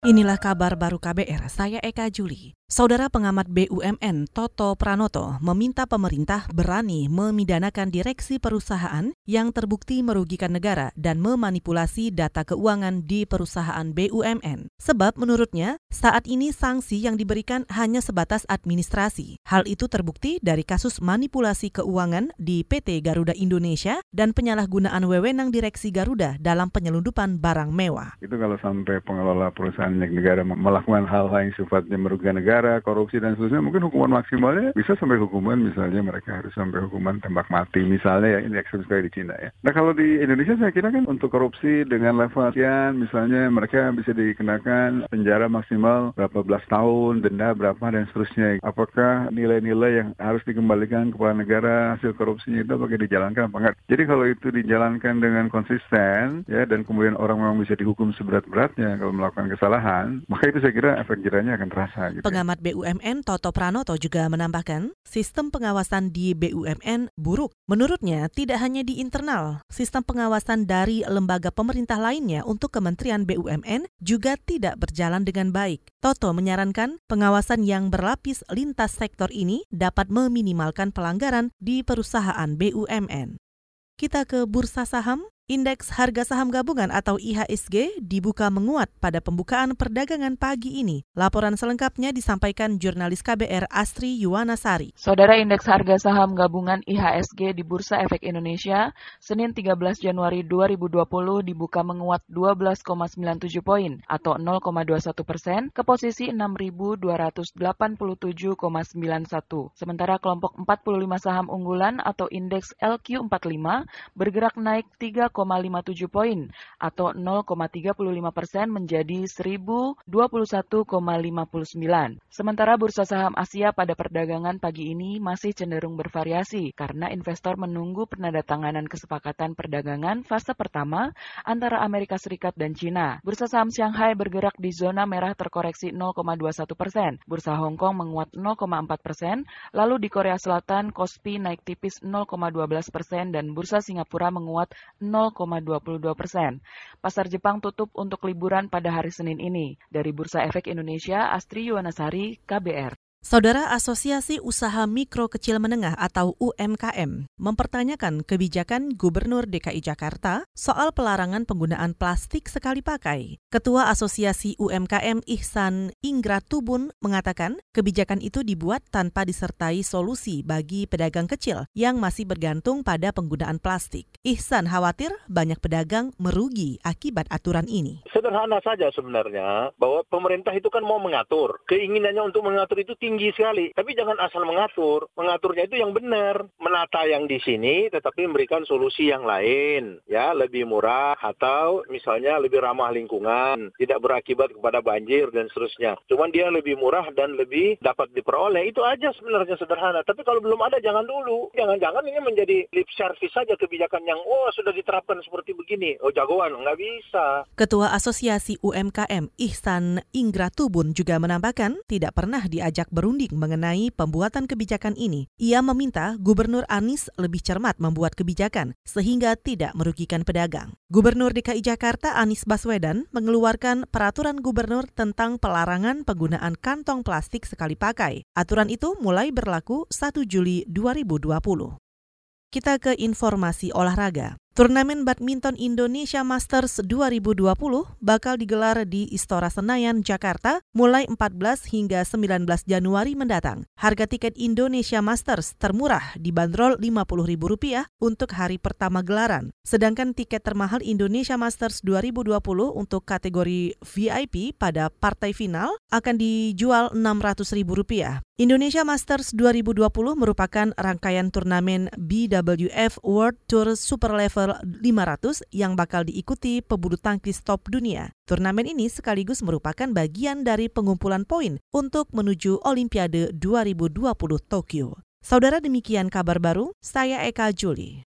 Inilah kabar baru KBR, saya Eka Juli. Saudara pengamat BUMN Toto Pranoto meminta pemerintah berani memidanakan direksi perusahaan yang terbukti merugikan negara dan memanipulasi data keuangan di perusahaan BUMN. Sebab menurutnya, saat ini sanksi yang diberikan hanya sebatas administrasi. Hal itu terbukti dari kasus manipulasi keuangan di PT Garuda Indonesia dan penyalahgunaan wewenang direksi Garuda dalam penyelundupan barang mewah. Itu kalau sampai pengelola perusahaan negara melakukan hal-hal yang sifatnya merugikan negara korupsi dan seterusnya, mungkin hukuman maksimalnya bisa sampai hukuman misalnya mereka harus sampai hukuman tembak mati misalnya ya ini ekstrim sekali di Cina ya. Nah kalau di Indonesia saya kira kan untuk korupsi dengan level sekian misalnya mereka bisa dikenakan penjara maksimal berapa belas tahun, denda berapa dan seterusnya. Apakah nilai-nilai yang harus dikembalikan kepada negara hasil korupsinya itu apakah dijalankan apa enggak? Jadi kalau itu dijalankan dengan konsisten ya dan kemudian orang memang bisa dihukum seberat-beratnya kalau melakukan kesalahan, maka itu saya kira efek jerahnya akan terasa. Gitu. Pengamat Pengamat BUMN Toto Pranoto juga menambahkan, sistem pengawasan di BUMN buruk. Menurutnya, tidak hanya di internal, sistem pengawasan dari lembaga pemerintah lainnya untuk Kementerian BUMN juga tidak berjalan dengan baik. Toto menyarankan pengawasan yang berlapis lintas sektor ini dapat meminimalkan pelanggaran di perusahaan BUMN. Kita ke bursa saham. Indeks harga saham gabungan atau IHSG dibuka menguat pada pembukaan perdagangan pagi ini. Laporan selengkapnya disampaikan jurnalis KBR Astri Yuwanasari. Saudara indeks harga saham gabungan IHSG di Bursa Efek Indonesia Senin 13 Januari 2020 dibuka menguat 12,97 poin atau 0,21 persen ke posisi 6.287,91. Sementara kelompok 45 saham unggulan atau indeks LQ45 bergerak naik 3, 0,57 poin atau 0,35 persen menjadi 1021,59. Sementara bursa saham Asia pada perdagangan pagi ini masih cenderung bervariasi karena investor menunggu penandatanganan kesepakatan perdagangan fase pertama antara Amerika Serikat dan China. Bursa saham Shanghai bergerak di zona merah terkoreksi 0,21 persen. Bursa Hong Kong menguat 0,4 persen. Lalu di Korea Selatan, Kospi naik tipis 0,12 persen dan Bursa Singapura menguat 0, 0,22 persen. Pasar Jepang tutup untuk liburan pada hari Senin ini. Dari Bursa Efek Indonesia, Astri Yuwanasari, KBR. Saudara Asosiasi Usaha Mikro Kecil Menengah atau UMKM mempertanyakan kebijakan Gubernur DKI Jakarta soal pelarangan penggunaan plastik sekali pakai. Ketua Asosiasi UMKM Ihsan Ingratubun mengatakan kebijakan itu dibuat tanpa disertai solusi bagi pedagang kecil yang masih bergantung pada penggunaan plastik. Ihsan khawatir banyak pedagang merugi akibat aturan ini. Sederhana saja sebenarnya bahwa pemerintah itu kan mau mengatur. Keinginannya untuk mengatur itu tinggi sekali. Tapi jangan asal mengatur. Mengaturnya itu yang benar. Menata yang di sini tetapi memberikan solusi yang lain. Ya, lebih murah atau misalnya lebih ramah lingkungan. Tidak berakibat kepada banjir dan seterusnya. Cuman dia lebih murah dan lebih dapat diperoleh. Itu aja sebenarnya sederhana. Tapi kalau belum ada jangan dulu. Jangan-jangan ini menjadi lip service saja kebijakan yang oh sudah diterapkan seperti begini. Oh jagoan, nggak bisa. Ketua Asosiasi UMKM Ihsan Ingratubun juga menambahkan tidak pernah diajak berunding mengenai pembuatan kebijakan ini. Ia meminta Gubernur Anies lebih cermat membuat kebijakan sehingga tidak merugikan pedagang. Gubernur DKI Jakarta Anies Baswedan mengeluarkan peraturan gubernur tentang pelarangan penggunaan kantong plastik sekali pakai. Aturan itu mulai berlaku 1 Juli 2020. Kita ke informasi olahraga. Turnamen badminton Indonesia Masters 2020 bakal digelar di Istora Senayan, Jakarta mulai 14 hingga 19 Januari mendatang. Harga tiket Indonesia Masters termurah dibanderol Rp50.000 untuk hari pertama gelaran. Sedangkan tiket termahal Indonesia Masters 2020 untuk kategori VIP pada partai final akan dijual Rp600.000. Indonesia Masters 2020 merupakan rangkaian turnamen BWF World Tour Super Level level 500 yang bakal diikuti pebulu tangkis top dunia. Turnamen ini sekaligus merupakan bagian dari pengumpulan poin untuk menuju Olimpiade 2020 Tokyo. Saudara demikian kabar baru, saya Eka Juli.